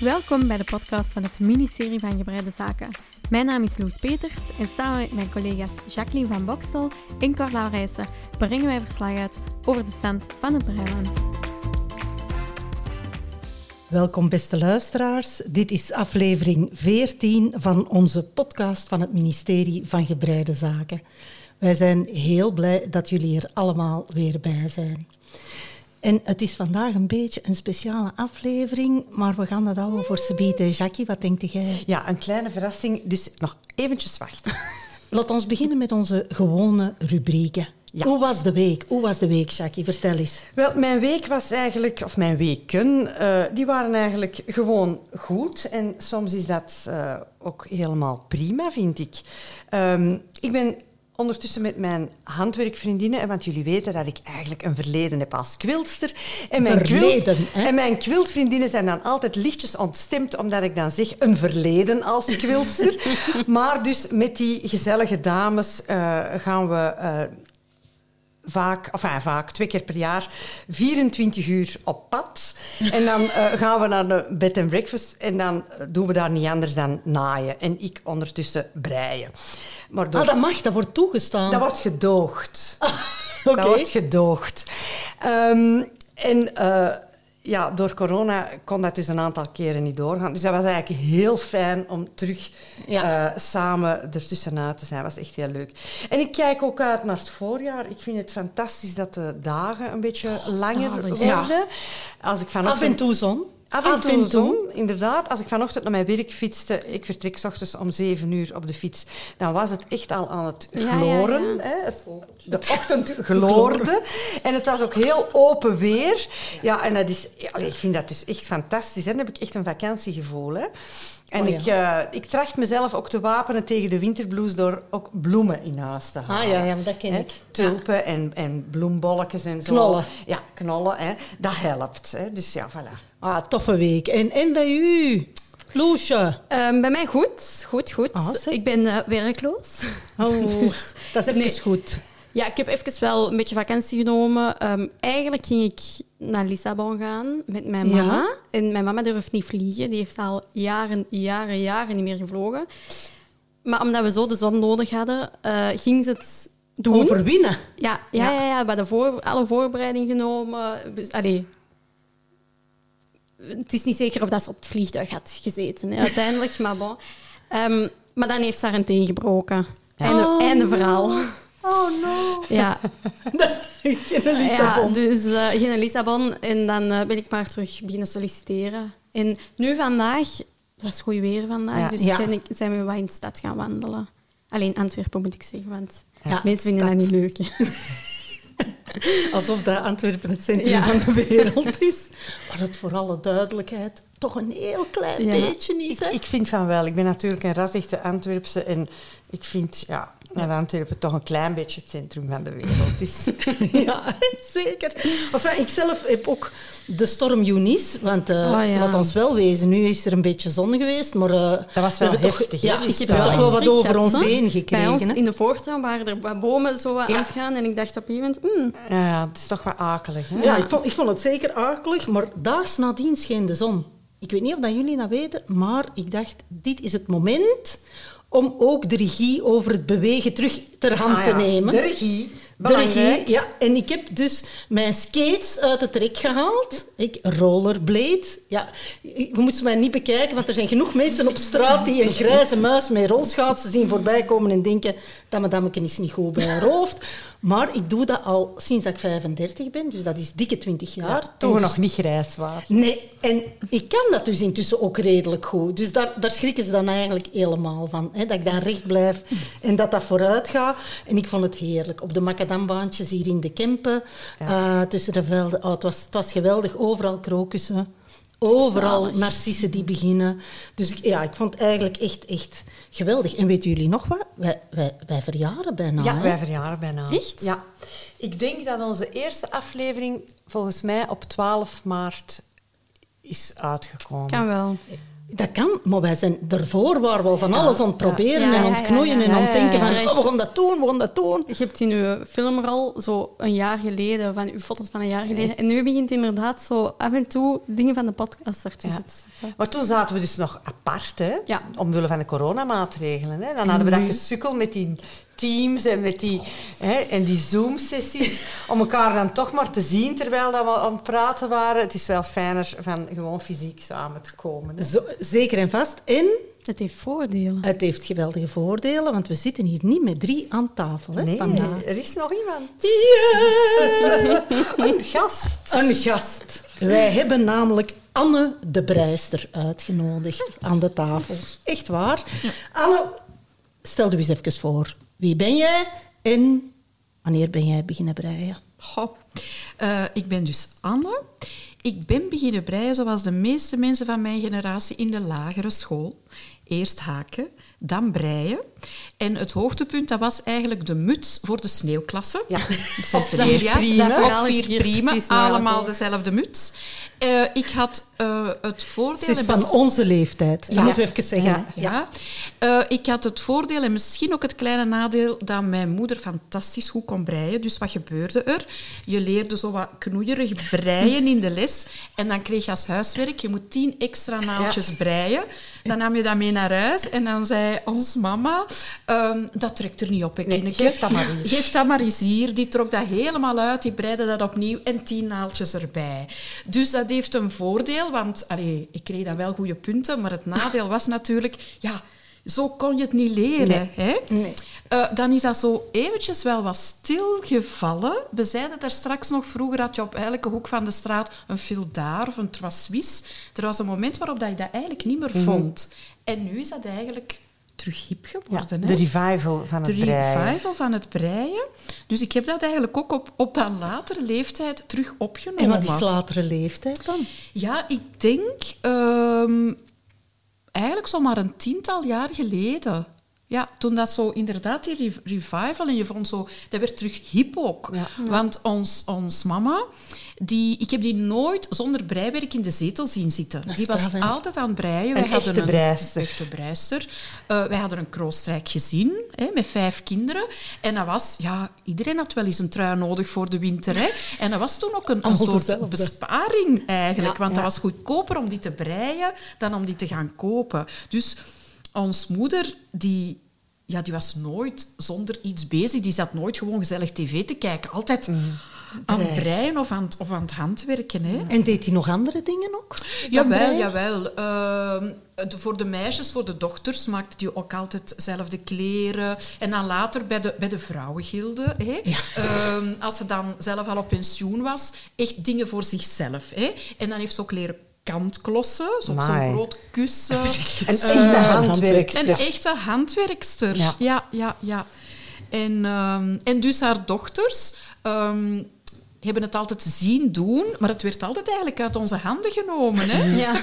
Welkom bij de podcast van het ministerie van Gebreide Zaken. Mijn naam is Loes Peters en samen met mijn collega's Jacqueline van Boksel en Carla Rijssen brengen wij verslag uit over de stand van het Breiland. Welkom beste luisteraars. Dit is aflevering 14 van onze podcast van het ministerie van Gebreide Zaken. Wij zijn heel blij dat jullie er allemaal weer bij zijn. En het is vandaag een beetje een speciale aflevering, maar we gaan dat houden voor Sabine. Jackie, wat denkt jij? Ja, een kleine verrassing, dus nog eventjes wachten. Laat ons beginnen met onze gewone rubrieken. Ja. Hoe was de week? Hoe was de week, Jackie? Vertel eens. Wel, mijn week was eigenlijk, of mijn weken, eh, die waren eigenlijk gewoon goed. En soms is dat eh, ook helemaal prima, vind ik. Ehm, ik ben ondertussen met mijn handwerkvriendinnen, want jullie weten dat ik eigenlijk een verleden heb als quiltster. En mijn, Verleden, hè? en mijn quiltvriendinnen zijn dan altijd lichtjes ontstemd, omdat ik dan zeg een verleden als quiltster. maar dus met die gezellige dames eh, gaan we... eh, vaak, enfin, vaak, twee keer per jaar, 24 uur op pad. En dan eh, gaan we naar de bed and breakfast en dan eh, doen we daar niet anders dan naaien. En ik ondertussen breien. Maar door- Ah, dat mag, dat wordt toegestaan. dat wordt gedoogd. Oké. Dat wordt gedoogd. Ehm, en eh, ja, door corona kon dat dus een aantal keren niet doorgaan. Dus dat was eigenlijk heel fijn om terug Ja. eh, samen ertussenuit te zijn. Dat was echt heel leuk. En ik kijk ook uit naar het voorjaar. Ik vind het fantastisch dat de dagen een beetje langer zalig. worden. Ja. Als ik Af en toe zon. Af en toe zon, inderdaad. Als ik vanochtend naar mijn werk fietste, ik vertrek 's ochtends om zeven uur op de fiets, dan was het echt al aan het Ja, ja, gloren. ja. Hè? Het- De ochtend gloorde. En het was ook heel open weer. Ja, en dat is, ik vind dat dus echt fantastisch. Hè? Dan heb ik echt een vakantiegevoel. Hè? En Oh, ja. ik, eh, ik tracht mezelf ook te wapenen tegen de winterblues door ook bloemen in huis te halen. Ah ja, ja, dat ken Hè? ik. Tulpen en, en bloembolletjes en zo. Knollen. Ja, knollen. Hè? Dat helpt. Hè? Dus ja, voilà. Ah, toffe week. En, en bij u, Loesje? Ehm, bij mij goed, goed, goed. Ah, ik ben eh, werkloos. Oh, Dus- dat is even Nee. goed. Ja, ik heb even wel een beetje vakantie genomen. Ehm, eigenlijk ging ik naar Lissabon gaan met mijn Ja? mama. En mijn mama durft niet vliegen. Die heeft al jaren, jaren, jaren niet meer gevlogen. Maar omdat we zo de zon nodig hadden, eh, ging ze het doen. Overwinnen. Ja, ja, ja. ja, we hadden voor, alle voorbereiding genomen. Dus, allee, het is niet zeker of dat ze op het vliegtuig had gezeten, hè, uiteindelijk. maar bon. Ehm, maar dan heeft ze haar een teen gebroken. Einde, Oh, einde no. verhaal. Oh no. Ja, Dat is geen ja Lissabon. dus eh ging naar Lissabon en dan eh, ben ik maar terug beginnen solliciteren. En nu vandaag, het was goed weer vandaag, Ja. dus Ja. Ben ik, zijn we wat in de stad gaan wandelen. Alleen Antwerpen moet ik zeggen, want Ja, mensen vinden dat niet leuk. Alsof dat Antwerpen het centrum Ja. van de wereld is. Maar het voor alle duidelijkheid toch een heel klein Ja. beetje is. Ik, ik vind van wel. Ik ben natuurlijk een rasechte Antwerpse en ik vind ja, dat Antwerpen toch een klein beetje het centrum van de wereld is. Ja, zeker. Enfin, ik zelf heb ook de storm Eunice, want eh Oh, ja. laat ons wel wezen, nu is er een beetje zon geweest, maar... eh, Dat was we wel heftig, Ja, ik heb toch wel wat over ons heen Bij gekregen. ons in de voortuin waren er wat bomen zo wat aan het gaan en ik dacht op een gegeven moment, mm, Ja, het is toch wat akelig. Hè? Ja, ik vond, ik vond het zeker akelig, maar daags nadien scheen de zon. Ik weet niet of dat jullie dat weten, maar ik dacht, dit is het moment om ook de regie over het bewegen terug ter hand Ah, te nemen. De regie. De regie, ja. En ik heb dus mijn skates uit het rek gehaald. Ik rollerblade. Ja, je moet ze mij niet bekijken, want er zijn genoeg mensen op straat die een grijze muis met rolschaatsen zien voorbij komen en denken dat madameke is niet goed bij haar hoofd. Maar ik doe dat al sinds dat ik 35 ben, dus dat is dikke 20 jaar. Ja, toen dus- nog niet grijs waren. Nee, en ik kan dat dus intussen ook redelijk goed. Dus daar, daar schrikken ze dan eigenlijk helemaal van. Hè, dat ik dan recht blijf en dat dat vooruit gaat. En ik vond het heerlijk. Op de macadambaantjes hier in de Kempen, eh, tussen de velden. Oh, het, was, het was geweldig. Overal krokussen. Overal Zalig. narcissen die beginnen. Dus ik, ja, ik vond het eigenlijk echt, echt geweldig. En weten jullie nog wat? Wij, wij, wij verjaren bijna. Ja, hè? wij verjaren bijna. Echt? Ja. Ik denk dat onze eerste aflevering volgens mij op 12 maart is uitgekomen. kan wel. Dat kan, maar wij zijn ervoor waar we van alles aan het proberen Ja, ja, en aan ja, het knoeien ja, en aan het denken van oh, we gaan dat doen, we gaan dat doen. Je hebt in je film er al zo een jaar geleden, van uw foto's van een jaar geleden. En nu begint inderdaad zo af en toe dingen van de podcast ertussen Ja. te zetten. Maar toen zaten we dus nog apart, hè? Ja. omwille van de coronamaatregelen. Hè? Dan hadden we dat gesukkel met die teams en met die, hè, en die Zoom-sessies, om elkaar dan toch maar te zien terwijl dat we aan het praten waren. Het is wel fijner van gewoon fysiek samen te komen. Zo, zeker en vast. En Het heeft voordelen. het heeft geweldige voordelen, want we zitten hier niet met drie aan tafel hè, Nee, vandaag. er is nog iemand. Een gast. Een gast. Wij hebben namelijk Anne de Breister uitgenodigd aan de tafel. Echt waar. Anne, stel je eens even voor. Wie ben jij en wanneer ben jij beginnen breien? Goh. Eh, ik ben dus Anne. Ik ben beginnen breien zoals de meeste mensen van mijn generatie in de lagere school. Eerst haken, dan breien. En het hoogtepunt dat was eigenlijk de muts voor de sneeuwklasse. Ja. Zesde leerjaar. Of vier prima. Allemaal dezelfde muts. Eh, ik had eh, het voordeel... Ze is van onze leeftijd. Dat Ja. moeten we even zeggen. Ja. Eh, ik had het voordeel en misschien ook het kleine nadeel dat mijn moeder fantastisch goed kon breien. Dus wat gebeurde er? Je leerde zo wat knoeierig breien in de les. En dan kreeg je als huiswerk, je moet tien extra naaltjes breien. Dan nam je dat mee naar huis en dan zei ons mama, ehm, dat trekt er niet op, hè, Nee, kindje. geef dat maar hier. Geef dat maar eens hier. Die trok dat helemaal uit, die breide dat opnieuw en tien naaltjes erbij. Dus dat heeft een voordeel, want allee, ik kreeg dan wel goede punten, maar het nadeel was natuurlijk, ja, zo kon je het niet leren. Hè? Eh, dan is dat zo eventjes wel wat stilgevallen. We zeiden daar straks nog, vroeger had je op elke hoek van de straat een fildaar of een trois Er was een moment waarop dat je dat eigenlijk niet meer vond. En nu is dat eigenlijk terug hip Ja, geworden. hè? de revival van de het breien. revival van het breien. Dus ik heb dat eigenlijk ook op, op dat latere leeftijd terug opgenomen. En wat is latere leeftijd dan? Ja, ik denk ehm, eigenlijk zomaar een tiental jaar geleden. Ja, toen dat zo inderdaad die re- revival en je vond zo, dat werd terug hip ook. Ja. Want ons, ons mama, die, ik heb die nooit zonder breiwerk in de zetel zien zitten. Dat Die was straf, altijd aan het breien. Een echte breister. Een echte breister. Eh, wij hadden een kroostrijk gezin hè, met vijf kinderen. En dat was, ja, iedereen had wel eens een trui nodig voor de winter. Hè. En dat was toen ook een, soort dezelfde. besparing eigenlijk. Ja, want ja. dat was goedkoper om die te breien dan om die te gaan kopen. Dus ons moeder, die, ja, die was nooit zonder iets bezig. Die zat nooit gewoon gezellig tv te kijken. Altijd aan het Breien. of aan het, of aan het handwerken. Hè. En deed hij nog andere dingen ook? Jawel, jawel. Ehm, de- voor de meisjes, voor de dochters, maakte hij ook altijd zelf de kleren. En dan later bij de, bij de vrouwengilde. Hè. Ehm, als ze dan zelf al op pensioen was, echt dingen voor zichzelf. Hè. En dan heeft ze ook leren kantklossen, zo'n groot kussen. Een Eh, echte Een handwerkster. echte handwerkster. Ja. Ja, ja, ja. En, ehm, en dus haar dochters ehm, hebben het altijd zien doen, maar het werd altijd eigenlijk uit onze handen genomen. Hè? Ja.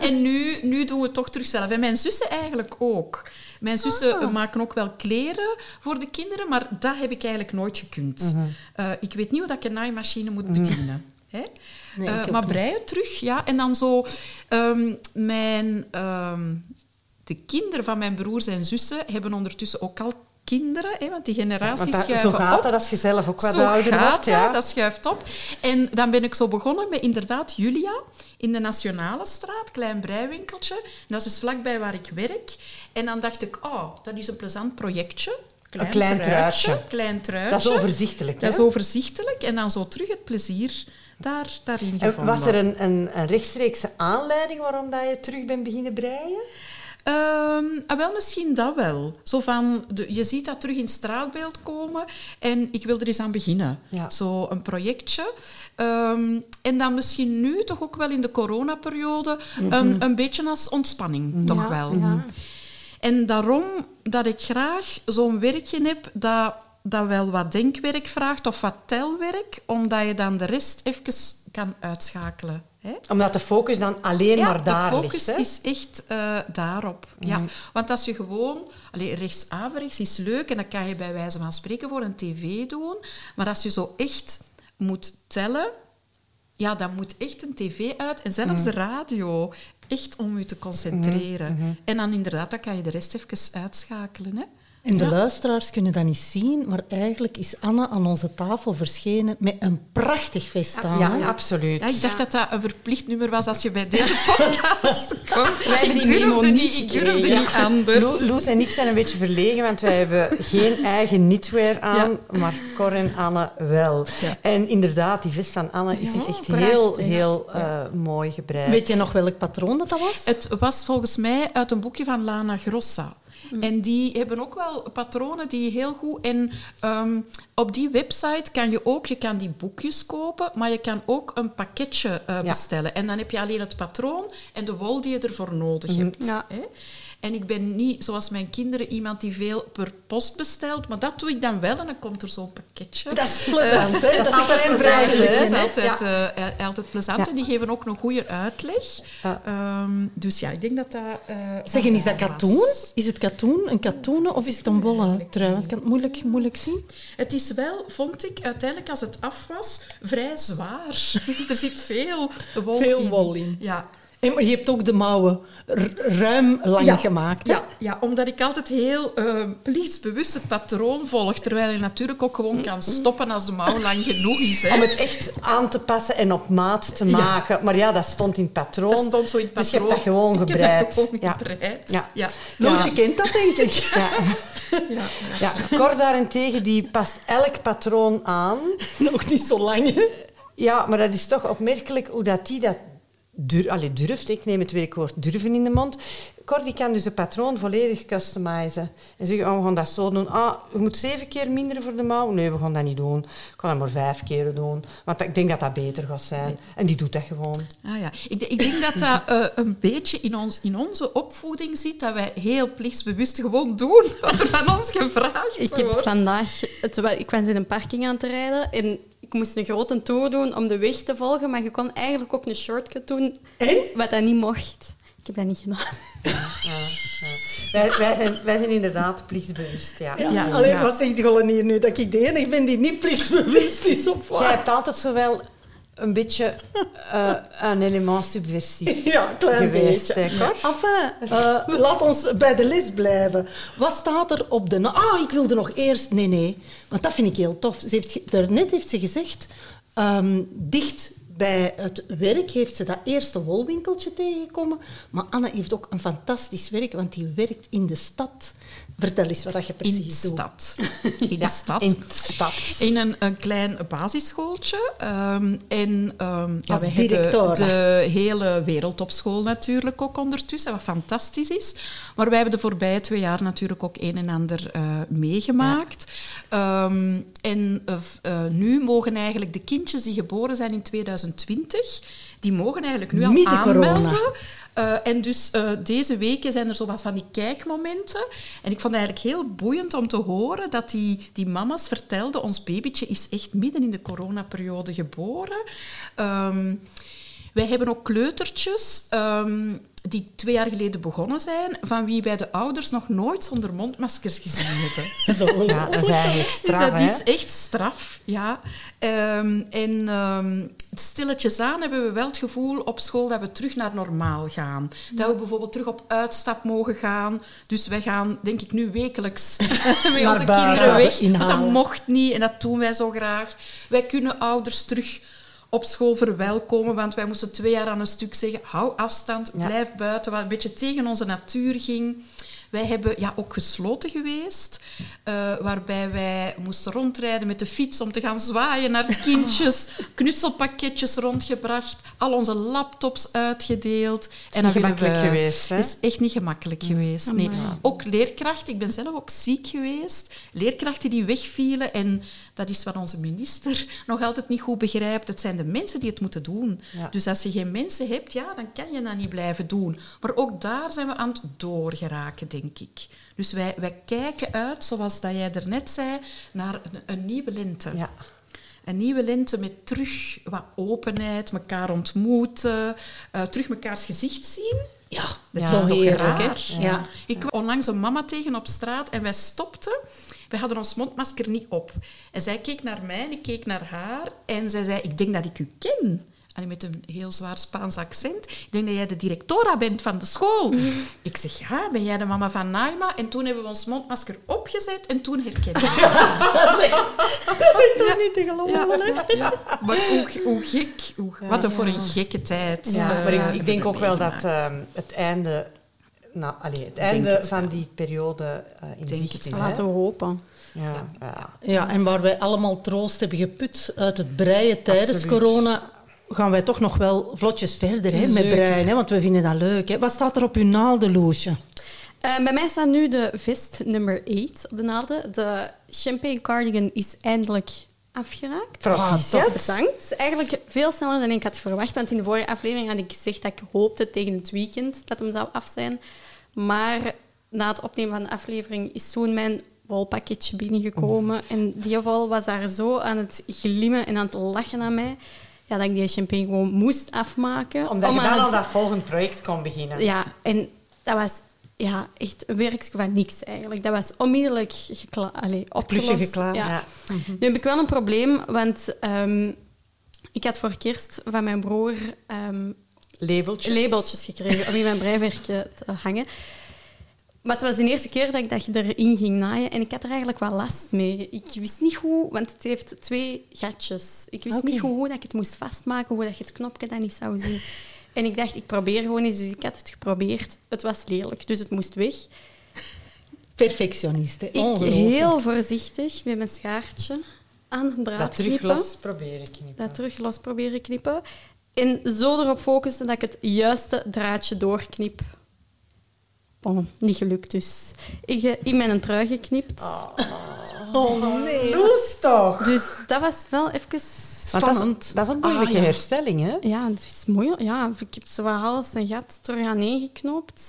En nu, nu doen we het toch terug zelf. En mijn zussen eigenlijk ook. Mijn zussen Ah. maken ook wel kleren voor de kinderen, maar dat heb ik eigenlijk nooit gekund. Mhm. Eh, ik weet niet hoe dat ik een naaimachine moet bedienen. Hè? Nee, Eh, maar niet. breien terug, ja. En dan zo... ehm, mijn, ehm, de kinderen van mijn broers en zussen hebben ondertussen ook al kinderen, hè, want die generaties Want dat, zo gaat op. dat als je zelf ook wat Zo ouder gaat wordt. Ja. dat, schuift op. En dan ben ik zo begonnen met inderdaad Julia in de Nationale Straat, klein breiwinkeltje. Dat is dus vlakbij waar ik werk. En dan dacht ik, oh, dat is een plezant projectje. Een klein truitje. Klein truitje. Dat is overzichtelijk. Dat is hè? overzichtelijk. En dan zo terug het plezier daar, daarin En gevonden. was er een, een, een rechtstreekse aanleiding waarom dat je terug bent beginnen breien? Ah, wel, misschien dat wel. Zo van, de, je ziet dat terug in straatbeeld komen en ik wil er eens aan beginnen. Ja. Zo een projectje. Ehm, en dan misschien nu toch ook wel in de coronaperiode een, een beetje als ontspanning, toch wel. ja. En daarom dat ik graag zo'n werkje heb dat, dat wel wat denkwerk vraagt of wat telwerk, omdat je dan de rest even kan uitschakelen. Hè? Omdat de focus dan alleen Ja, maar daar de focus ligt. is echt eh, daarop. Ja. Want als je gewoon... Allee, rechtsafrechts is leuk en dat kan je bij wijze van spreken voor een tv doen. Maar als je zo echt moet tellen... Ja, dan moet echt een tv uit en zelfs de radio. echt om je te concentreren. En dan inderdaad, dan kan je de rest even uitschakelen. Hè? En de luisteraars kunnen dat niet zien, maar eigenlijk is Anne aan onze tafel verschenen met een prachtig vest aan. Ja, hè? absoluut. Ja, ik dacht dat dat een verplicht nummer was als je bij deze podcast kwam. hebben ik die memo niet ik durfde niet anders. Lo- Loes en ik zijn een beetje verlegen, want wij hebben geen eigen knitwear aan, maar Cor en Anne wel. Ja. En inderdaad, die vest van Anne is echt prachtig. heel, heel eh, mooi gebreid. Weet je nog welk patroon dat, dat was? Het was volgens mij uit een boekje van Lana Grossa. En die hebben ook wel patronen die heel goed... En ehm, op die website kan je ook... Je kan die boekjes kopen, maar je kan ook een pakketje eh, bestellen. En dan heb je alleen het patroon en de wol die je ervoor nodig hebt. Ja. Hè? En ik ben niet, zoals mijn kinderen, iemand die veel per post bestelt. Maar dat doe ik dan wel en dan komt er zo'n pakketje. Dat is plezant, hè? Dat is altijd plezant? Dat is altijd, Ja. eh, eh, altijd plezant. Ja. En die geven ook een goede uitleg. Ja. Ehm, dus ja, ik denk dat dat... eh, Zeggen, is dat katoen? was. Is het katoen, een katoenen of is het een wollen trui? Want ik kan het moeilijk, moeilijk zien. Het is wel, vond ik, uiteindelijk als het af was, vrij zwaar. er zit veel wol Veel in. wol in. Ja. En, maar je hebt ook de mouwen ruim lang Ja. gemaakt. Hè? Ja, ja, omdat ik altijd heel eh plichtsbewust het patroon volg. Terwijl je natuurlijk ook gewoon kan stoppen als de mouw lang genoeg is. Hè. Om het echt aan te passen en op maat te maken. Maar ja, dat stond in het patroon. Dat stond zo in het Dus je hebt patroon. dat gewoon Ik heb dat gebreid. gewoon Ja. gebreid. Ja. Ja. kent dat, denk ik. Ja. Ja. Ja, Cor daarentegen, die past elk patroon aan. Nog niet zo lang, hè? Ja, maar dat is toch opmerkelijk hoe dat die dat dur Allee, durft. Ik neem het werkwoord durven in de mond. Cor die kan dus de patroon volledig customizen. En zeggen, oh, we gaan dat zo doen. Ah, je moet zeven keer minder voor de mouw. Nee, we gaan dat niet doen. Ik ga dat maar vijf keer doen. Want ik denk dat dat beter gaat zijn. En die doet dat gewoon. Ah, ja. ik, ik denk dat dat eh, een beetje in, ons, in onze opvoeding zit, dat wij heel plichtsbewust gewoon doen wat er van ons gevraagd Ik heb wordt. vandaag... Terwijl ik was in een parking aan het rijden en ik moest een grote tour doen om de weg te volgen, maar je kon eigenlijk ook een shortcut doen, En? wat dat niet mocht. Ik heb dat niet gedaan. Wij, wij, zijn, wij zijn inderdaad plichtsbewust, ja. Ja. Ja, Allee, ja. Wat zegt Golle hier nu? Dat ik de enige ben die niet plichtsbewust is op Jij waar? hebt altijd zowel een beetje eh, een element subversief. Ja, klein Geweest, beetje. hè? Enfin, eh, laat ons bij de les blijven. Wat staat er op de... Ah, ik wilde nog eerst... Nee, nee. Want dat vind ik heel tof. Ze heeft, daarnet heeft ze gezegd... ehm, dicht bij het werk heeft ze dat eerste wolwinkeltje tegengekomen. Maar Anne heeft ook een fantastisch werk, want die werkt in de stad. Vertel eens wat dat je in precies de doet. stad. In de stad. In de stad. In een, een klein basisschooltje. ehm, en ehm ja, Als we hebben de hele wereldtopschool natuurlijk ook ondertussen, wat fantastisch is. Maar wij hebben de voorbije twee jaar natuurlijk ook een en ander eh, meegemaakt. Ehm, en eh, eh, nu mogen eigenlijk de kindjes die geboren zijn in 2020, die mogen eigenlijk nu al Midden aanmelden. Eh, en dus eh, deze weken zijn er zo wat van die kijkmomenten. En ik vond het eigenlijk heel boeiend om te horen dat die, die mama's vertelden... Ons babytje is echt midden in de coronaperiode geboren. Ehm, wij hebben ook kleutertjes ehm, die twee jaar geleden begonnen zijn... van wie wij de ouders nog nooit zonder mondmaskers gezien hebben. Ja, dat is eigenlijk Dus straf, dat hè? is echt straf, ja. Ehm, en ehm, stilletjes aan hebben we wel het gevoel op school dat we terug naar normaal gaan. Dat we bijvoorbeeld terug op uitstap mogen gaan. Dus wij gaan, denk ik, nu wekelijks met onze kinderen weg. Want dat mocht niet en dat doen wij zo graag. Wij kunnen ouders terug op school verwelkomen, want wij moesten twee jaar aan een stuk zeggen, hou afstand, Ja. blijf buiten, wat een beetje tegen onze natuur ging. Wij hebben ja, ook gesloten geweest, eh, waarbij wij moesten rondrijden met de fiets om te gaan zwaaien naar de kindjes, knutselpakketjes rondgebracht, al onze laptops uitgedeeld. niet dan willen gemakkelijk we- geweest, hè? Is echt niet gemakkelijk geweest. Nee. Ook leerkrachten, ik ben zelf ook ziek geweest, leerkrachten die wegvielen en dat is wat onze minister nog altijd niet goed begrijpt. Het zijn de mensen die het moeten doen. Ja. Dus als je geen mensen hebt, ja, dan kan je dat niet blijven doen. Maar ook daar zijn we aan het doorgeraken, denk ik. Dus wij, wij kijken uit, zoals dat jij daarnet zei, naar een, een nieuwe lente. Ja. Een nieuwe lente met terug wat openheid, elkaar ontmoeten, eh, terug mekaars gezicht zien. Ja, Dat Ja. is toch heerlijk, raar? hè? Ja. Ik kwam onlangs een mama tegen op straat en wij stopten. Wij hadden ons mondmasker niet op. En zij keek naar mij en ik keek naar haar. En zij zei, ik denk dat ik u ken. allee, met een heel zwaar Spaans accent. Ik denk dat jij de directora bent van de school. Ik zeg, ja, ben jij de mama van Naima? En toen hebben we ons mondmasker opgezet en toen herkende ik Dat is toch niet te geloven, hè? ja, ja. Maar hoe, hoe gek, hoe, wat een voor een gekke tijd. Ja, maar ik, ik denk ook we wel dat ehm, het einde, nou, allee, het einde het van die periode eh, in Denk zicht het is. Laten we hopen. Ja, ja. Ja, en waar wij allemaal troost hebben geput uit het breien tijdens Absoluut. corona, gaan wij toch nog wel vlotjes verder hè, met breien. Hè, want we vinden dat leuk. Hè. Wat staat er op uw naaldenloosje? Eh, bij mij staat nu de vest nummer 8 op de naalden. De champagne cardigan is eindelijk afgeraakt. Proficiat. Bedankt. Eigenlijk veel sneller dan ik had verwacht. Want in de vorige aflevering had ik gezegd dat ik hoopte tegen het weekend dat hem zou af zijn. Maar na het opnemen van de aflevering is toen mijn wolpakketje binnengekomen. En die wol was daar zo aan het glimmen en aan het lachen aan mij. Ja, dat ik die champagne gewoon moest afmaken. Omdat om je dan aan al dat volgende project kon beginnen. ja, en dat was ja, echt een werkje van niks eigenlijk. Dat was onmiddellijk gekla allee, opgelost. Plusje geklaard. Ja. Ja. Nu heb ik wel een probleem, want ehm, ik had voor kerst van mijn broer ehm, Labeltjes. labeltjes gekregen om in mijn breiwerkje te hangen. Maar het was de eerste keer dat ik dat erin ging naaien en ik had er eigenlijk wel last mee. Ik wist niet hoe, want het heeft twee gatjes. Ik wist Oké. niet hoe, hoe dat ik het moest vastmaken, hoe dat je het knopje dan niet zou zien. En ik dacht, ik probeer gewoon eens, dus ik had het geprobeerd. Het was lelijk, dus het moest weg. Perfectionist. Hè. Ik Ongelooflijk. heel voorzichtig met mijn schaartje aan de draad Dat terug knippen. los proberen knippen. Dat terug los proberen knippen. En zo erop focussen dat ik het juiste draadje doorknip. Bon, niet gelukt dus. Ik heb in mijn trui geknipt. Oh nee. Loes toch! Dus dat was wel even... Spannend. is, dat is een moeilijke Ah, ja. herstelling, hè? Ja, het is moeilijk. Ja, ik heb zo alles en gat terug aan ingeknoopt.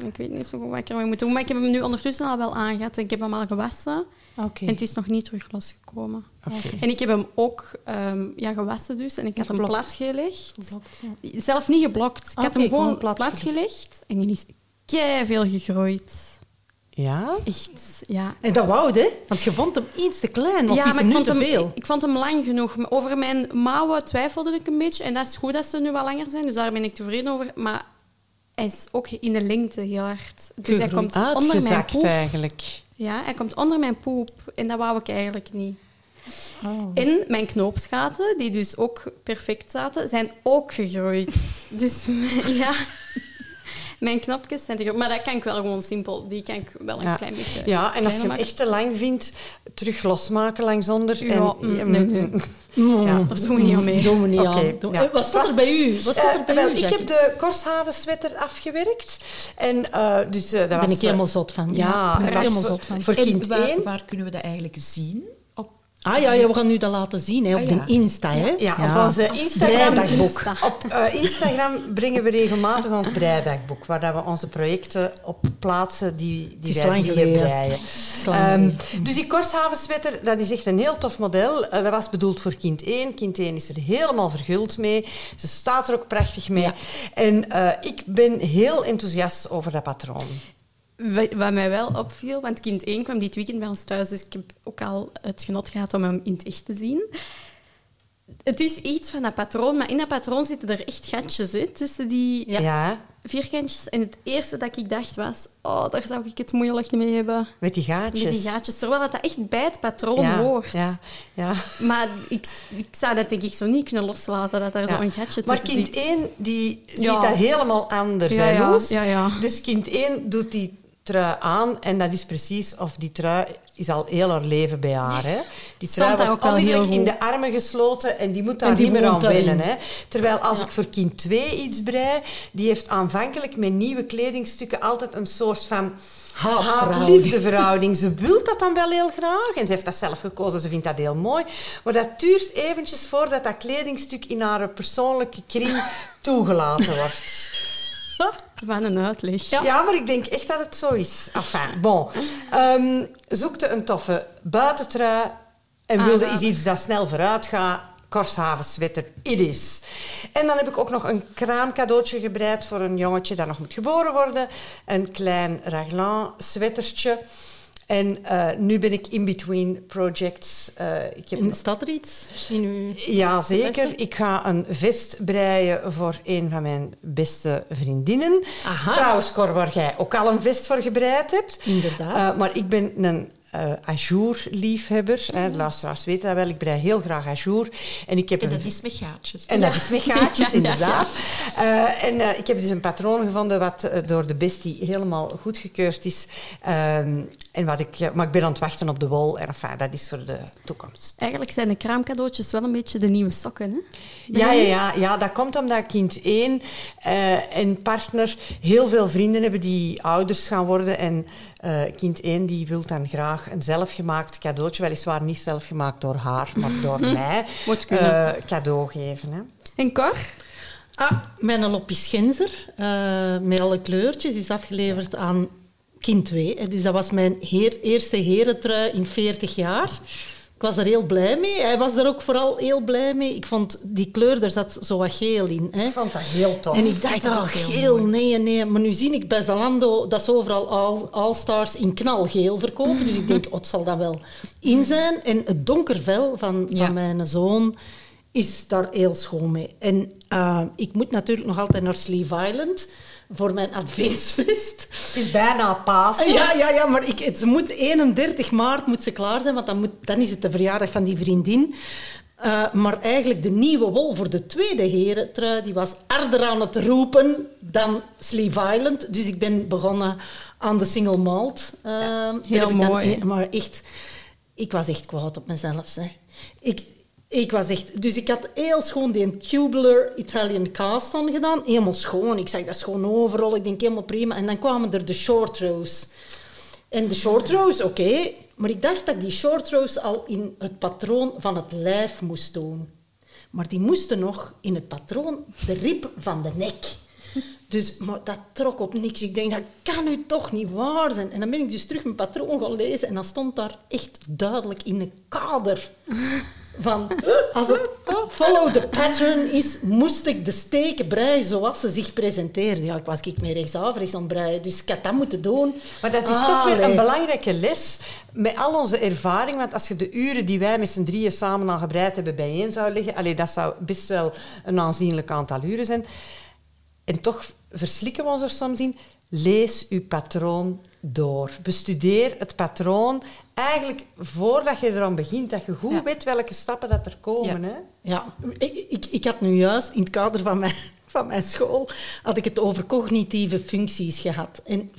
En Ik weet niet zo goed wat ik ermee moet doen. Maar ik heb hem nu ondertussen al wel aangehad. Ik heb hem al gewassen. Oké. En het is nog niet terug losgekomen. Oké. En ik heb hem ook ehm, ja, gewassen dus. En ik had hem Geblokt. platgelegd. Geblokt, ja. Zelf niet geblokt. Ik Ah, had hem gewoon gewoon plat platgelegd. En die is veel gegroeid. Ja? Echt, ja. En dat wou hè? Want je vond hem iets te klein. Of ja, is hem ik nu vond, te hem, veel? ik, ik vond hem lang genoeg. Maar Over mijn mouwen twijfelde ik een beetje. En dat is goed dat ze nu wat langer zijn. Dus daar ben ik tevreden over. Maar hij is ook in de lengte heel hard. Dus hij komt onder mijn poep. eigenlijk. Ja, hij komt onder mijn poep. En dat wou ik eigenlijk niet. Oh. En mijn knoopsgaten, die dus ook perfect zaten, zijn ook gegroeid. dus ja, mijn knopjes zijn te groot. Maar dat kan ik wel gewoon simpel. Die kan ik wel een Ja. klein beetje Ja, en als je hem echt te lang vindt, terug losmaken langsonder. Ja, en, mm, nee, nee. Mm, Ja. Daar doen we niet aan mee. Doen we niet Oké, aan. Doen- ja. Eh, Wat staat er bij u? Wat staat er Eh, bij wel, u, ik heb de Korshaven sweater afgewerkt. En eh, dus eh, dat Daar was... ben ik helemaal eh, zot van. Ja, daar ben dat ik was helemaal zot van. Voor En kind waar, 1. waar kunnen we dat eigenlijk zien? Ah ja, ja, we gaan nu dat laten zien hè, op Ah, de. Insta. Hè? Ja, op onze Instagram, Breidagboek. op eh, Instagram brengen we regelmatig ons breidagboek, waar dat we onze projecten op plaatsen die, die wij geleden. breien. Ehm, dus die Korshaven sweater, dat is echt een heel tof model. Eh, dat was bedoeld voor kind 1. Kind 1 is er helemaal verguld mee. Ze staat er ook prachtig mee. En eh, ik ben heel enthousiast over dat patroon. Wat mij wel opviel, want kind 1 kwam dit weekend bij ons thuis, dus ik heb ook al het genot gehad om hem in het echt te zien. Het is iets van dat patroon, maar in dat patroon zitten er echt gatjes hè, tussen die Ja. Ja, vierkantjes. En het eerste dat ik dacht was, oh, daar zou ik het moeilijk mee hebben. met die gaatjes. Met die gaatjes. Terwijl dat, dat echt bij het patroon ja, hoort. Ja, ja. Maar ik, ik zou dat denk ik zo niet kunnen loslaten, dat er Ja. zo'n gatje Maar tussen kind zit. 1 die ziet dat helemaal anders, hè, ja, ja. Dus kind 1 doet die trui aan en dat is precies of die trui is al heel haar leven bij haar. Hè? Die trui wordt onmiddellijk in de armen gesloten en die moet daar die niet meer aan wennen. Hè? Terwijl als ik voor kind 2 iets brei, die heeft aanvankelijk met nieuwe kledingstukken altijd een soort van haat-liefdeverhouding. Ze wil dat dan wel heel graag en ze heeft dat zelf gekozen, ze vindt dat heel mooi. Maar dat duurt eventjes voordat dat kledingstuk in haar persoonlijke kring toegelaten wordt. Wat een uitleg. Ja. maar ik denk echt dat het zo is. Enfin, bon. Ehm, zoekte een toffe buitentrui en wilde Ah, eens iets dat snel vooruit gaat. Korshaven sweater, it is. En dan heb ik ook nog een kraamcadeautje gebreid voor een jongetje dat nog moet geboren worden. Een klein raglan sweatertje. En eh, nu ben ik in between projects. Eh, ik heb En staat er iets in uw... ja, zeker. Ik ga een vest breien voor een van mijn beste vriendinnen. Aha. Trouwens, Cor, waar jij ook al een vest voor gebreid hebt. Inderdaad. Eh, maar ik ben een eh ajour-liefhebber. hè. De luisteraars weten dat wel. Ik brei heel graag ajour. En ik heb En een dat is met gaatjes. en dat is met gaatjes, inderdaad. En ik heb dus een patroon gevonden wat door de bestie helemaal goedgekeurd is. En wat ik, maar ik ben aan het wachten op de wol. En enfin, dat is voor de toekomst. Eigenlijk zijn de kraamcadeautjes wel een beetje de nieuwe sokken. Hè? Ja, ja, ja, ja, dat komt omdat kind 1 eh, en partner heel veel vrienden hebben die ouders gaan worden. En eh, kind 1 die wil dan graag een zelfgemaakt cadeautje, weliswaar niet zelfgemaakt door haar, maar door mij, Moet kunnen. eh, cadeau geven. Hè. En Cor? Ah, mijn lopjes Genzer, eh, met alle kleurtjes, is afgeleverd aan kind 2. hè. Dus dat was mijn heer, eerste herentrui in 40 jaar. Ik was er heel blij mee. Hij was er ook vooral heel blij mee. Ik vond die kleur, daar zat zo wat geel in. Hè. Ik vond dat heel tof. En ik dacht, oh, geel, nee, nee. Maar nu zie ik bij Zalando dat ze overal All- All-Stars in knalgeel verkopen. Dus ik denk, oh, het zal dat wel in zijn. En het donker vel van, Ja. van mijn zoon is daar heel schoon mee. En eh, ik moet natuurlijk nog altijd naar Sleeve Island voor mijn adventsfeest. Het is bijna Pasen. Ja, ja, ja, maar ik, het, moet 31 maart moet ze klaar zijn, want dan, moet, dan is het de verjaardag van die vriendin. Eh, maar eigenlijk de nieuwe wol voor de tweede herentrui, die was harder aan het roepen dan Sleeve Island. Dus ik ben begonnen aan de single malt. Eh, heel dan mooi. e- maar echt, ik was echt kwaad op mezelf. Hè. Ik, ik was echt... Dus ik had heel schoon die tubular Italian cast aan gedaan. Helemaal schoon. Ik zag dat schoon overal. Ik denk helemaal prima. En dan kwamen er de short rows. En de short rows, oké. maar ik dacht dat ik die short rows al in het patroon van het lijf moest doen. Maar die moesten nog in het patroon de rib van de nek. Dus, maar dat trok op niks. Ik denk, dat kan nu toch niet waar zijn. En dan ben ik dus terug mijn patroon gaan lezen en dan stond daar echt duidelijk in een kader van... Als het follow the pattern is, moest ik de steken breien zoals ze zich presenteerden. Ja, ik was ik meer rechtsaf, rechts aan het breien, dus ik had dat moeten doen. Maar dat is Ah, toch weer een belangrijke les met al onze ervaring. Want als je de uren die wij met z'n drieën samen al gebreid hebben bijeen zou leggen, allee, dat zou best wel een aanzienlijk aantal uren zijn. En toch verslikken we ons er soms in. Lees uw patroon door. Bestudeer het patroon. Eigenlijk voordat je eraan begint, dat je goed Ja. weet welke stappen dat er komen. Ja. Hè? Ja, ik, ik, ik had nu juist in het kader van mijn, van mijn school had ik het over cognitieve functies gehad. En 50%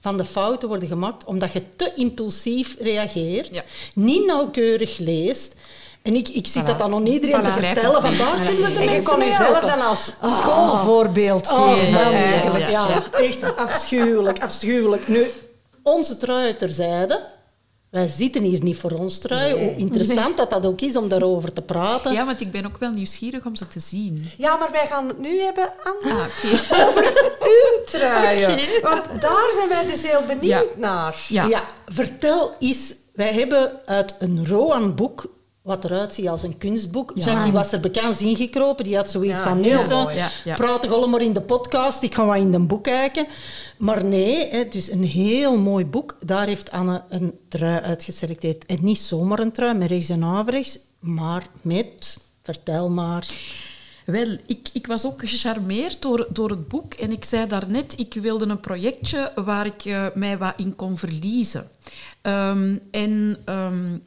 van de fouten worden gemaakt omdat je te impulsief reageert, Ja. niet nauwkeurig leest. En ik, ik zit Voilà. dat dan aan iedereen te Voilà. vertellen. Vandaag kunnen we de En je mensen kon jezelf dan als schoolvoorbeeld Oh, geven. eigenlijk. ja, echt afschuwelijk, afschuwelijk. Nu, onze trui terzijde. Wij zitten hier niet voor ons trui. Hoe interessant dat dat ook is om daarover te praten. Ja, want ik ben ook wel nieuwsgierig om ze te zien. Ja, maar wij gaan het nu hebben aan Ah, oké. uw truien. Want daar zijn wij dus heel benieuwd Ja. naar. Ja. Ja, vertel eens. Wij hebben uit een Roan-boek, wat eruit ziet als een kunstboek. Jackie was er bekend ingekropen. Die had zoiets Ja, van, Nielsen, mooi. Ja, ja. praat toch allemaal in de podcast. Ik ga wat in een boek kijken. Maar nee, hè, dus een heel mooi boek. Daar heeft Anne een trui uitgeselecteerd. En niet zomaar een trui met rechts en averechts, maar met... Vertel maar. Wel, ik, ik was ook gecharmeerd door, door het boek. En ik zei daarnet, ik wilde een projectje waar ik eh, mij wat in kon verliezen. Ehm, en ehm,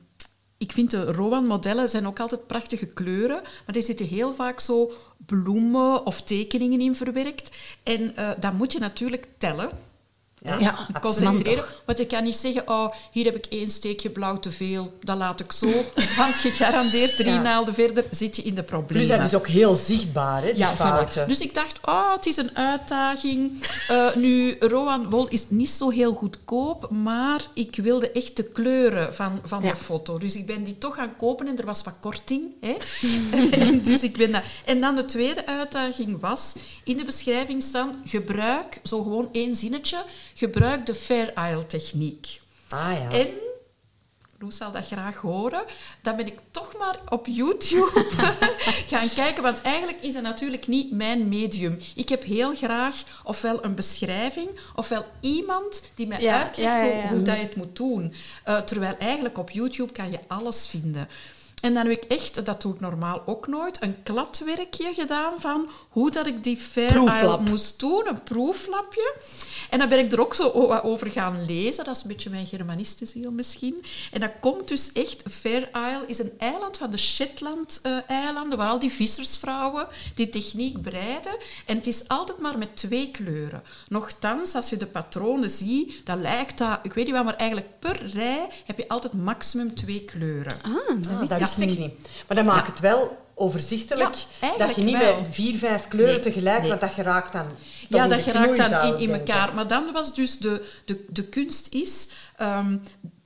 ik vind de Rowan-modellen zijn ook altijd prachtige kleuren, maar er zitten heel vaak zo bloemen of tekeningen in verwerkt. En eh dat moet je natuurlijk tellen. Ja, Ja. Concentreren. Want je kan niet zeggen, oh, hier heb ik één steekje blauw te veel, dat laat ik zo. Want gegarandeerd drie Ja. naalden verder zit je in de problemen. Plus dat is ook heel zichtbaar, hè, die Ja, fouten. Dus ik dacht, oh, het is een uitdaging. Eh, nu, Rowan Wol is niet zo heel goedkoop, maar ik wilde echt de kleuren van, van Ja. de foto. Dus ik ben die toch gaan kopen en er was wat korting. Hè? dus ik ben dat. En dan de tweede uitdaging was, in de beschrijving staan, gebruik, zo gewoon één zinnetje, gebruik de Fair Isle techniek. Ah ja. En Loes zal dat graag horen. Dan ben ik toch maar op YouTube gaan kijken. Want eigenlijk is het natuurlijk niet mijn medium. Ik heb heel graag ofwel een beschrijving, ofwel iemand die mij Ja, uitlegt ja, ja, hoe- hoe dat je het moet doen. Eh, terwijl eigenlijk op YouTube kan je alles vinden. En dan heb ik echt, dat doe ik normaal ook nooit, een kladwerkje gedaan van hoe dat ik die Fair Isle moest doen, een proeflapje. En dan ben ik er ook zo over gaan lezen. Dat is een beetje mijn Germanistenziel misschien. En dat komt dus echt... Fair Isle is een eiland van de Shetland-eilanden, waar al die vissersvrouwen die techniek breiden. En het is altijd maar met twee kleuren. Nochtans, als je de patronen ziet, dan lijkt dat... Ik weet niet wat, maar eigenlijk per rij heb je altijd maximum twee kleuren. Ah, dat Ah, wist dat ik wist ik niet. Maar dat maakt het wel overzichtelijk. Ja, dat je niet wel. bij vier, vijf kleuren Nee, tegelijk, nee. want dat geraakt dan Ja, dat geraakt dan in, in denken. elkaar. Maar dan was dus de, de, de kunst is... ehm,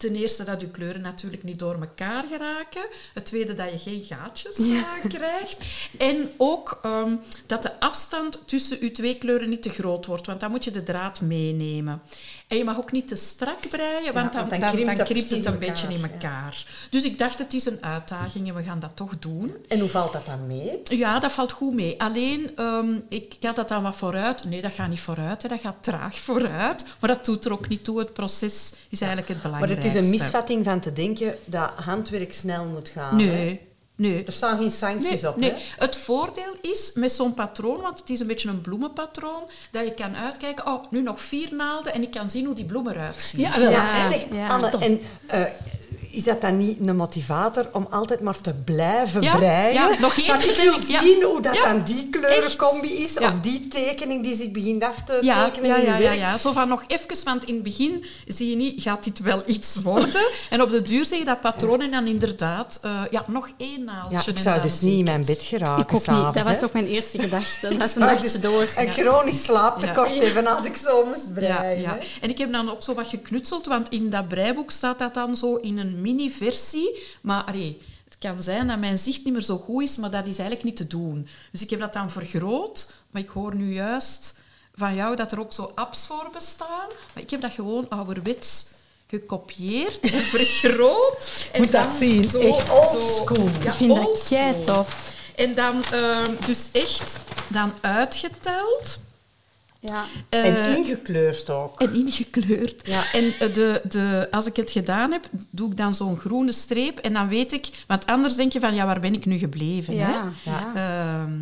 ten eerste dat je kleuren natuurlijk niet door elkaar geraken. Het tweede dat je geen gaatjes eh, krijgt. En ook ehm, dat de afstand tussen je twee kleuren niet te groot wordt. Want dan moet je de draad meenemen. En je mag ook niet te strak breien, want dan, want dan dan, krimpt dan het een beetje in elkaar, ja. Dus ik dacht, het is een uitdaging en we gaan dat toch doen. En hoe valt dat dan mee? Ja, dat valt goed mee. Alleen, ehm, ik ga dat dan wat vooruit. Nee, dat gaat niet vooruit. Hè. Dat gaat traag vooruit. Maar dat doet er ook niet toe. Het proces is eigenlijk het Maar belangrijkste. het is een misvatting van te denken dat handwerk snel moet gaan. hè? Nee, nee. Er staan geen sancties Nee, op. nee. Hè? Het voordeel is met zo'n patroon, want het is een beetje een bloemenpatroon, dat je kan uitkijken, oh, nu nog vier naalden en ik kan zien hoe die bloem eruit ziet. Ja. Ja, zeg, ja, Anne, toch. en eh, is dat dan niet een motivator om altijd maar te blijven Ja, breien? ja, nog één ik wil ja. zien hoe dat Ja, dan die kleurencombi is, Ja. of die tekening die zich begint af te Ja, tekenen ja, ja, ja, ja. Zo van nog even, want in het begin zie je niet, gaat dit wel iets worden? En op de duur zeg je dat patroon en dan inderdaad, eh, ja, nog één naaldje. Ja, ik zou dus zie niet in mijn bed geraken Ik ook niet. Dat was ook mijn eerste gedachte. Dat is een dagje dus door. Een Ja. chronisch slaaptekort Ja. hebben als ik zo moest Ja, breien. En ik heb dan ook zo wat geknutseld, want in dat breiboek staat dat dan zo in een mini-versie. Maar allee, het kan zijn dat mijn zicht niet meer zo goed is, maar dat is eigenlijk niet te doen. Dus ik heb dat dan vergroot, maar ik hoor nu juist van jou dat er ook zo apps voor bestaan. Maar ik heb dat gewoon ouderwets gekopieerd en vergroot. En Moet dat dan zien, Zo, echt oldschool. Ja, Ik vind dat kei tof. En dan ehm, dus echt dan uitgeteld. Ja. En Eh, ingekleurd ook. en ingekleurd. Ja. En eh, de, de, als ik het gedaan heb, doe ik dan zo'n groene streep. En dan weet ik... Want anders denk je van, ja, waar ben ik nu gebleven? Ja, Hè? ja. Ehm,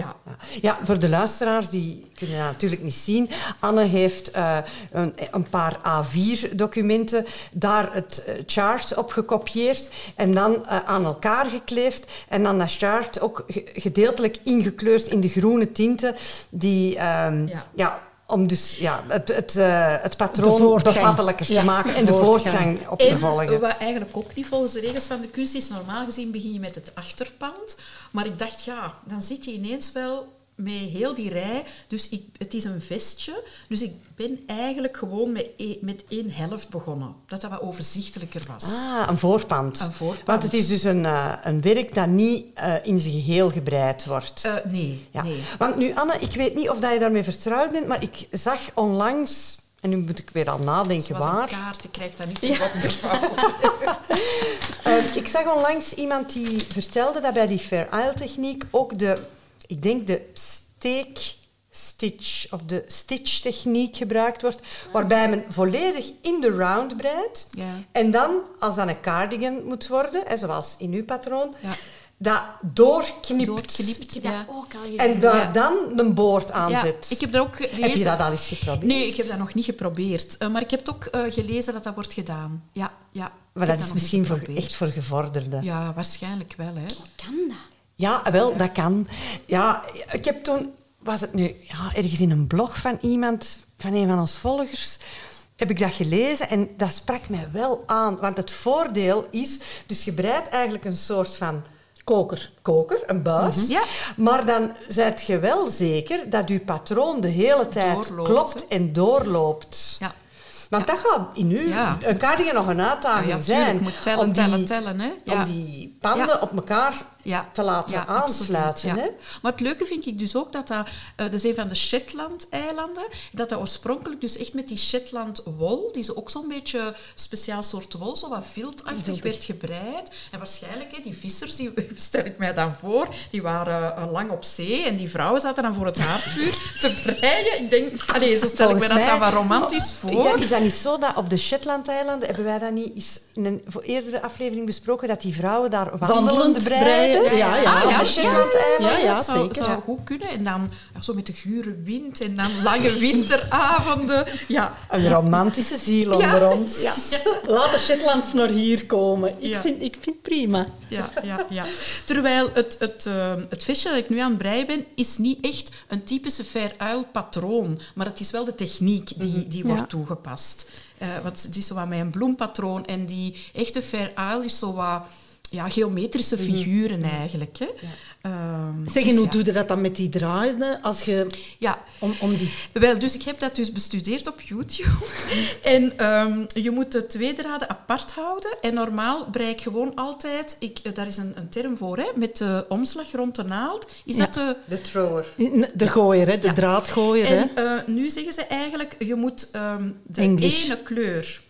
ja. Ja. Voor de luisteraars, die kunnen dat natuurlijk niet zien. Anne heeft eh, een, een paar A4-documenten, daar het eh, chart op gekopieerd en dan eh, aan elkaar gekleefd. En dan dat chart ook ge- gedeeltelijk ingekleurd in de groene tinten, die... ehm, Ja. ja. Om dus ja, het, het, eh, het patroon bevattelijker Ja, te maken en de voortgang. voortgang op te En volgen. wat eigenlijk ook niet volgens de regels van de kunst is, normaal gezien begin je met het achterpand. Maar ik dacht, ja, dan zit je ineens wel met heel die rij. Dus ik, het is een vestje. Dus ik ben eigenlijk gewoon met, e- met één helft begonnen. Dat dat wat overzichtelijker was. Ah, een voorpand. Een voorpand. Want het is dus een, eh, een werk dat niet eh, in zijn geheel gebreid wordt. Eh, nee, Ja. nee. Want nu, Anne, ik weet niet of dat je daarmee vertrouwd bent, maar ik zag onlangs, en nu moet ik weer al nadenken Het was een waar. kaart, je krijgt dat niet ja. Eh, ik zag onlangs iemand die vertelde dat bij die Fair Isle techniek ook de, ik denk de steek stitch of de stitch techniek gebruikt wordt, waarbij men volledig in de round breidt Ja. en dan, als dat een cardigan moet worden, hè, zoals in uw patroon, Ja. dat doorknipt. Doorknipt, ja. ook al. En daar Ja. dan een boord Ja, aanzet. ik heb dat ook gelezen. Heb je dat al eens geprobeerd? Nee, ik heb dat nog niet geprobeerd. Eh, maar ik heb het ook eh, gelezen dat dat wordt gedaan. Ja, ja. Maar dat is misschien voor, echt voor gevorderden. Ja. Waarschijnlijk wel, hè. Kan dat? Wel, dat kan. Ja, ik heb toen, was het nu ja, ergens in een blog van iemand, van een van ons volgers, heb ik dat gelezen en dat sprak mij wel aan. Want het voordeel is, dus je breidt eigenlijk een soort van Koker. koker, een buis. Mhm. Ja. Maar dan zijt je wel zeker dat je patroon de hele tijd Doorloopt, klopt en doorloopt. Ja. Want dat gaat in u Ja. een cardigan nog een uitdaging Ja, ja, zijn. Je moet tellen, om die, tellen, tellen, hè. Ja. Om die panden Ja. op elkaar ja. te laten Ja, aansluiten. absoluut, Hè? Maar het leuke vind ik dus ook dat dat... eh, dat is een van de Shetland-eilanden. Dat dat oorspronkelijk dus echt met die Shetland-wol, die zo ook zo'n beetje speciaal soort wol, zo wat viltachtig werd gebreid. En waarschijnlijk, hè, die vissers, die stel ik mij dan voor, die waren eh, lang op zee en die vrouwen zaten dan voor het haardvuur te breien. Ik denk, allee, zo stel Volgens ik me dat mij- dan wat romantisch Is voor. is dat niet zo dat op de Shetland-eilanden, hebben wij dat niet eens in een eerdere aflevering besproken, dat die vrouwen daar wandelend, Wandelend ja, ja. Ah, ja, de Shetland-eilanden? Ja, ja, dat zou, zeker. zou goed kunnen. En dan ja, zo met de gure wind en dan lange winteravonden. Ja, Een romantische ziel onder ons. Ja. Laat de Shetlands naar hier komen. Ik, Ja. vind, ik vind prima. ja, ja, ja. Terwijl het, het, eh, het visje dat ik nu aan het breien ben, is niet echt een typische fair uil patroon. Maar het is wel de techniek die, die wordt Ja. toegepast. Eh, want het is zo wat met een bloempatroon. En die echte fair uil is zo wat ja, geometrische figuren eigenlijk. Hè. Ehm, Zeg, en dus hoe ja. doe je dat dan met die draden? Als je, Ja, om, om die... Wel, dus ik heb dat dus bestudeerd op YouTube. en ehm, je moet de twee draden apart houden. En normaal brei ik gewoon altijd... Ik, eh, daar is een, een term voor, hè, met de omslag rond de naald. Is Ja. dat de... De thrower. De gooier, hè? de Ja. draadgooier. Hè? En eh, nu zeggen ze eigenlijk, je moet ehm, de English. ene kleur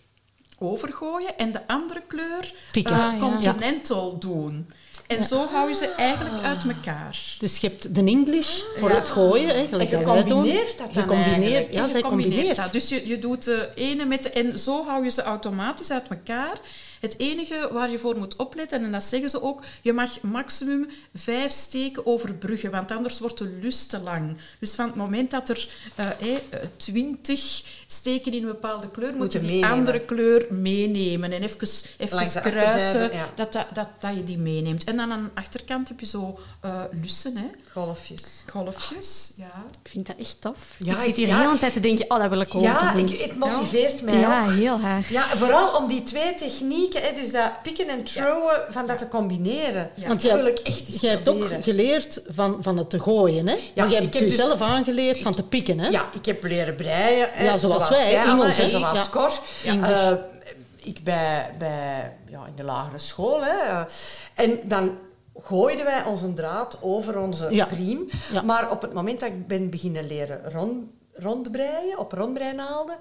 overgooien en de andere kleur eh, Ah, ja. continental doen. En zo hou je ze eigenlijk uit elkaar. Dus je hebt de English voor het gooien, hè, gelijk En je combineert dat dan Gecombineerd, eigenlijk. Ja, Je zij combineert combineert. dat. Dus je, je doet de ene met de... En zo hou je ze automatisch uit elkaar. Het enige waar je voor moet opletten, en dat zeggen ze ook, je mag maximum vijf steken overbruggen, want anders wordt de lus te lang. Dus van het moment dat er eh, eh, twintig steken in een bepaalde kleur, moet je Moeten die meenemen. andere kleur meenemen. En even, kruisen, ja. dat, dat, dat, dat je die meeneemt. En dan aan de achterkant heb je zo eh, lussen, hè. Golfjes. golfjes. Ja. Ik vind dat echt tof. Ja, ik zit hier ja. de hele tijd te denken, oh, dat wil ik ook Ja, doen. ik, het motiveert mij ja, ook. heel hard. Ja, vooral om die twee technieken, hè, dus dat pikken en throwen, van dat te combineren. Ja. Want dat wil ik echt eens jij hebt ook geleerd van, van het te gooien. Hè? maar jij ik hebt heb dus- jezelf aangeleerd van te pikken. Hè? Ja, ik heb leren breien. hè, Ja, zoals wij, jij, Engels, en zoals Ja. Cor. Eh, ik bij, bij, ja, in de lagere school. Hè, en dan gooiden wij onze draad over onze Ja. priem. Ja. Maar op het moment dat ik ben beginnen leren rond, rondbreien, op rondbreinaalden,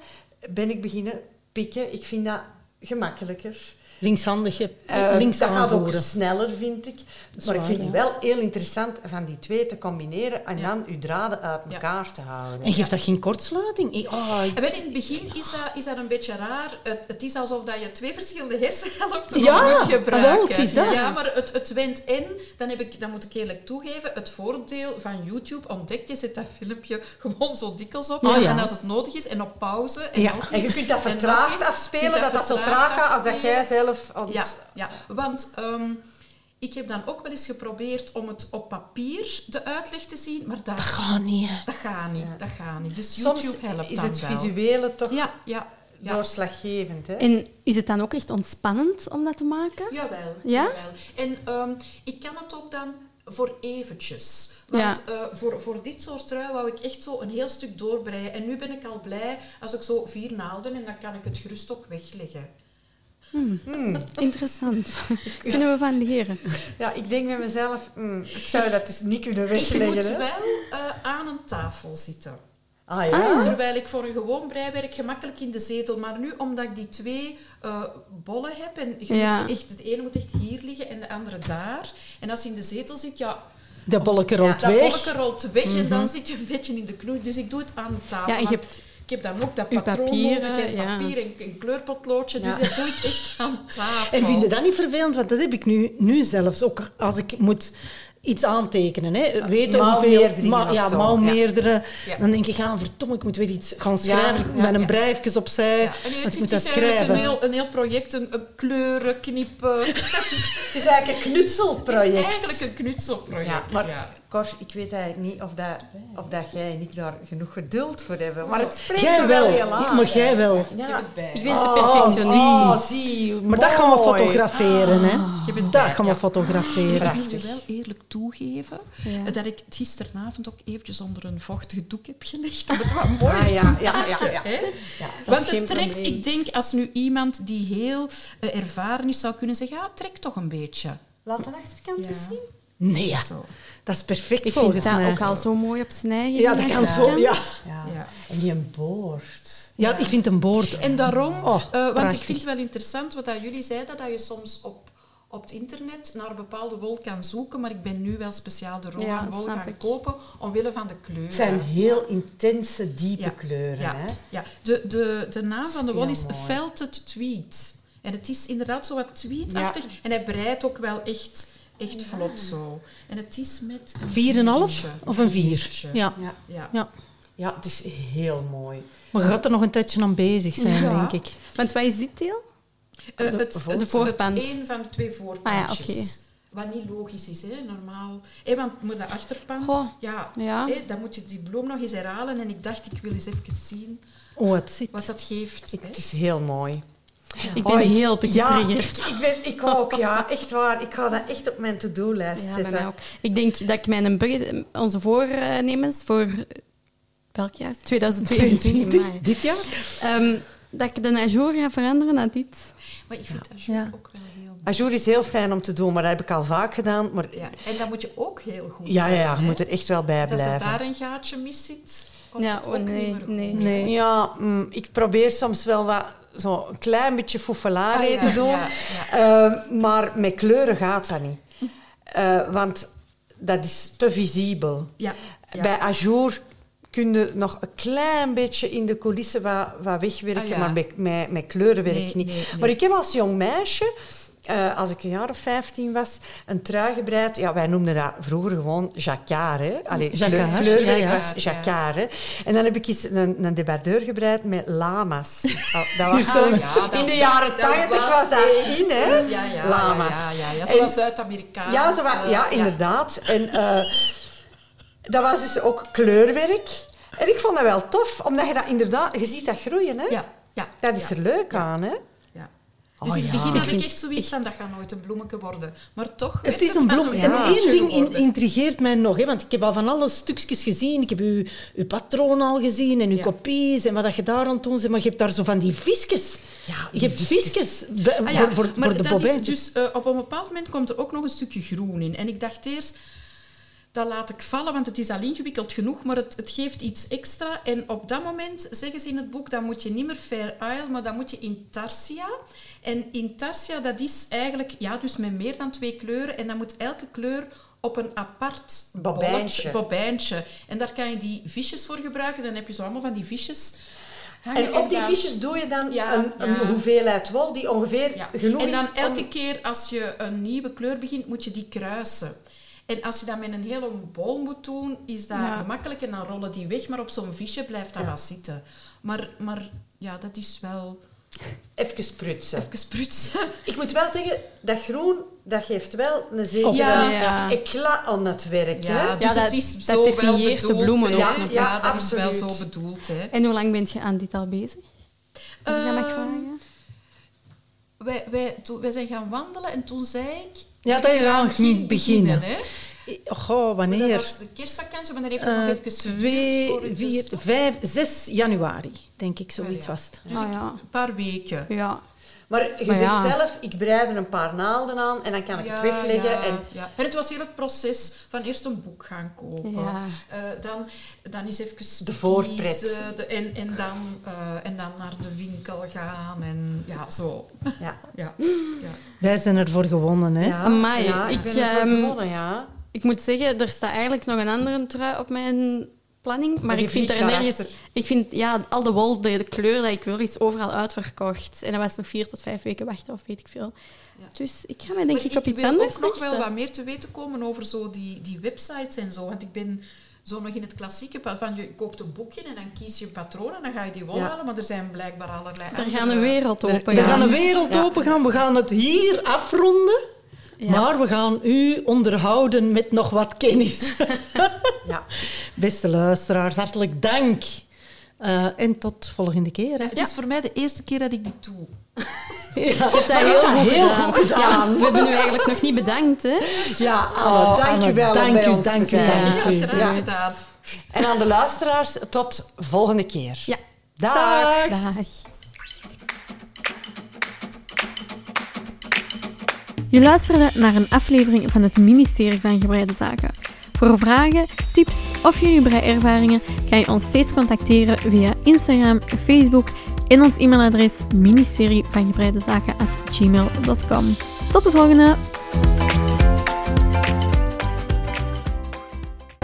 ben ik beginnen pikken. Ik vind dat gemakkelijker. Linkshandig, je Eh, links dat gaat ook sneller, vind ik. Maar ik vind ja. het wel heel interessant van die twee te combineren en Ja. dan uw draden uit Ja. elkaar te houden. En geeft dat geen kortsluiting? Oh, ik- En wel, in het begin is dat, is dat een beetje raar. Het, het is alsof dat je twee verschillende hersenhelften Ja, moet ah, gebruiken. wel, het is dat. Ja, maar het, het went en, dan, heb ik, dan moet ik eerlijk toegeven, het voordeel van YouTube ontdek je, zet dat filmpje gewoon zo dikwijls op. Oh, ja. En als het nodig is, en op pauze. En, En je kunt dat vertraagd afspelen, dat dat zo traag gaat als dat jij afspelen. Zelf... aan het- Ja, ja, want ehm, ik heb dan ook wel eens geprobeerd om het op papier de uitleg te zien, maar dat, dat gaat niet. hè. dat gaat niet. Dat gaat niet. Dus YouTube Soms helpt is het wel. visuele toch Ja, ja. ja. doorslaggevend. Hè? En is het dan ook echt ontspannend om dat te maken? Jawel, Ja? jawel. En ehm, ik kan het ook dan voor eventjes. Want eh, voor, voor dit soort trui wou ik echt zo een heel stuk doorbreien. En nu ben ik al blij als ik zo vier naalden en dan kan ik het gerust ook wegleggen. Interessant. Kunnen we van leren. Ja, ik denk met mezelf, hmm, ik zou dat dus niet kunnen Ik moet wegleggen. hè. wel eh, aan een tafel zitten. Ah ja? Terwijl ik voor een gewoon breiwerk gemakkelijk in de zetel. Maar nu, omdat ik die twee eh, bollen heb en je Ja. moet ze echt, het ene moet echt hier liggen en de andere daar. En als je in de zetel zit, ja, Dat bolletje rolt dat weg. bolletje rolt weg en dan zit je een beetje in de knoei. Dus ik doe het aan de tafel. Ja, en je hebt ik heb dan ook dat uw patroon papieren, nodig en ja. papier en een kleurpotloodje. Dus dat doe ik echt aan tafel. En vind je dat niet vervelend? Want dat heb ik nu, nu zelfs ook als ik moet iets aantekenen. Hè. Weten hoeveel... ma- of ja, zo, mouwmeerderen. Ja. Dan denk ik, ja, verdomme, ik moet weer iets gaan schrijven. ja, met een ja. breifjes opzij. En want het, ik moet dat schrijven. een heel, een heel project, een, een kleuren knippen. Het is eigenlijk een Het is knutselproject. eigenlijk een knutselproject. Ja, maar ja. Cor, ik weet eigenlijk niet of, dat, of dat jij en ik daar genoeg geduld voor hebben. Maar het spreekt Jij me wel, heel aan. maar jij wel. Ik Ja. Ik ben te Oh, perfectionist. Oh, zie, Maar dat gaan we mooi. fotograferen, hè. Bent Dat gaan we ja. fotograferen. Ik wil je wel eerlijk toegeven Ja. dat ik het gisteravond ook eventjes onder een vochtig doek heb gelegd om het wat mooier Ah, te ja, ja, ja? Dat Want het trekt, probleem. ik denk, als nu iemand die heel eh, ervaren is, zou kunnen zeggen, ja, trek toch een beetje. Laat de achterkant Ja. eens zien. Nee, ja. Zo. Dat is perfect Ik volgens vind dat mij. ook al zo mooi op zijn eigen. Ja, dat kan zo. Ja. Ja. Ja. En die een boord. ja, ik vind een boord... En daarom, Oh, eh, want prachtig. ik vind het wel interessant wat dat jullie zeiden, dat je soms op, op het internet naar een bepaalde wol kan zoeken, maar ik ben nu wel speciaal de Rowan wol gaan ik. kopen omwille van de kleuren. Het zijn heel intense, diepe Ja. kleuren. Ja, Hè? ja. De, de, de naam van de wol is. Felted Tweed. En het is inderdaad zo wat tweedachtig. En hij breidt ook wel echt, echt vlot zo. En het is met... een 4,5 viertje. of een 4? viertje. Ja. Ja. Ja. ja. ja, het is heel mooi. Maar je gaat er nog een tijdje aan bezig zijn, Ja. denk ik. Want wat is dit deel? Eh, het, de het, voorband. Het een van de twee voorpandjes. Ah ja, oké. Wat niet logisch is, hè, normaal. Hé, want moet dat achterpand, Goh, ja, ja. hé, dan moet je die bloem nog eens herhalen. En ik dacht, ik wil eens even zien Oh, het zit. wat dat geeft. Het is heel mooi. Ik ben Oh, ik- heel te Ja, getriggerd. ik, ik, ben, ik ook, ja. Echt waar. Ik ga dat echt op mijn to-do-lijst Ja, bij zetten. mij ook. Ik denk dat ik mijn budget, onze voornemens voor welk jaar? 2022. maar, Dit jaar? ehm, dat ik de najour ga veranderen naar dit. Maar ik vind dat Ja. ook wel heel mooi. Ajour is heel fijn om te doen, maar dat heb ik al vaak gedaan. Maar Ja. En dan moet je ook heel goed ja, ja, ja, je hè. moet er echt wel bij Als er blijven. daar een gaatje mis zit, komt Ja, het oh ook nee, niet meer goed. nee. Nee. Ja, mm, ik probeer soms wel wat, zo een klein beetje fouffelare Ah, te doen. ja, ja. Eh, maar met kleuren gaat dat niet. Eh, want dat is te visibel. Bij Ajour kun je nog een klein beetje in de coulissen wat, wat wegwerken, Ah, maar met, met, met kleuren werk Nee, ik niet. nee, nee. Maar ik heb als jong meisje, eh, als ik een jaar of 15 was, een trui gebreid. Ja, wij noemden dat vroeger gewoon jacquard. Hè? Allee, Jacquard, kleur- kleurwerk ja, was jacquard. Hè? En dan heb ik eens een, een debardeur gebreid met lama's. Oh, dat was Ah, zo, ja, dat- in de jaren dat 80 was dat in, hè? Ja, ja, lama's. Ja, ja, Zoals Zuid-Amerikaans. Ja, zo eh, ja, inderdaad. En eh, dat was dus ook kleurwerk. En ik vond dat wel tof, omdat je dat inderdaad... Je ziet dat groeien, hè? Ja, ja. Dat is er leuk aan, hè? Oh, Dus in het ja. begin had ik echt zoiets van, dat gaat nooit een bloemetje worden. Maar toch Het is een dan bloem. een En één ding in- intrigeert mij nog. Hè, want ik heb al van alle stukjes gezien. Ik heb uw, uw patroon al gezien en uw Ja. kopies en wat dat je daar aan het doen bent. Maar je hebt daar zo van die visjes. Ja, je hebt visjes. Ah voor, voor, maar voor de bobijntjes. dus, eh, op een bepaald moment komt er ook nog een stukje groen in. En ik dacht eerst, dat laat ik vallen, want het is al ingewikkeld genoeg, maar het, het geeft iets extra. En op dat moment zeggen ze in het boek, dan moet je niet meer Fair Isle, maar dan moet je Intarsia. En Intarsia, dat is eigenlijk ja, dus met meer dan twee kleuren. En dan moet elke kleur op een apart Bobijntje. En daar kan je die visjes voor gebruiken. Dan heb je zo allemaal van die visjes hangen. En op die dan- visjes doe je dan Ja, een, een ja. hoeveelheid wol die ongeveer ja. genoeg en dan is elke om... keer als je een nieuwe kleur begint, moet je die kruisen. En als je dat met een hele bol moet doen, is dat Ja. gemakkelijk en dan rollen die weg. Maar op zo'n visje blijft dat wel zitten. Maar, maar ja, dat is wel Even sprutsen. even prutsen. Ik moet wel zeggen, dat groen, dat geeft wel een zekere Ja, ja. eclat aan het werk, hè? Ja, dus dat- het is dat zo wel definieert de bedoeld. bloemen hè. ook Ja, nog. ja, Ja, dat is wel zo bedoeld. Hè. En hoe lang bent je aan dit al bezig? Als ik dat mag Ehm, vragen. wij, wij, zijn gaan wandelen en toen zei ik... Ja, dat je we eraan ging beginnen. hè. Goh, Dat wanneer? was de kerstvakantie, maar dat heeft nog Eh, even geduurd twee, het vier, dus- vijf, zes januari, denk ik, zoiets ja. was het. Dus Ah, ja. een paar weken. Ja. Maar je Maar zegt ja. zelf, ik breid er een paar naalden aan en dan kan ik het wegleggen. Ja, En ja. En het was heel het proces van eerst een boek gaan kopen. Ja. Eh, dan, dan is even De voorpret. en, en, dan, eh, en dan naar de winkel gaan. En ja, zo. ja. Ja, ja. Wij zijn ervoor gewonnen, hè? Ja, Amai, ja, ik, ik, ben ervoor ehm, gewonnen, ja. Ik moet zeggen, er staat eigenlijk nog een andere trui op mijn planning. Maar ik vind er nergens... Ik vind, ja, al de wol, de, de kleur dat ik wil, is overal uitverkocht. En dat was nog vier tot vijf weken wachten, of weet ik veel. Ja. Dus ik ga mij denk Maar ik op iets wil anders ook nog wel wat meer te weten komen over zo die, die websites en zo. Want ik ben zo nog in het klassieke van je koopt een boekje en dan kies je een patroon en dan ga je die wol Ja. halen. Maar er zijn blijkbaar allerlei Er andere- gaat een wereld Er- open Er gaat gaan. een wereld Ja. open gaan. We gaan het hier afronden. Ja. Maar we gaan u onderhouden met nog wat kennis. ja. Beste luisteraars, hartelijk dank. Eh, en tot volgende keer. Hè. Het is voor mij de eerste keer dat ik dit doe. Ja. Je hebt dat heel, goed, heel gedaan. goed gedaan. Ja, want we hebben u eigenlijk nog niet bedankt, hè? Ja, Anne, Oh, dank je dank bij u, ons dank u, zijn. dank u. Ja, gedaan. En aan de luisteraars, tot volgende keer. Ja. Dag. Dag. Dag. Je luisterde naar een aflevering van het ministerie van Gebreide Zaken. Voor vragen, tips of jullie breiervaringen kan je ons steeds contacteren via Instagram, Facebook en ons e-mailadres ministerie van Tot de volgende!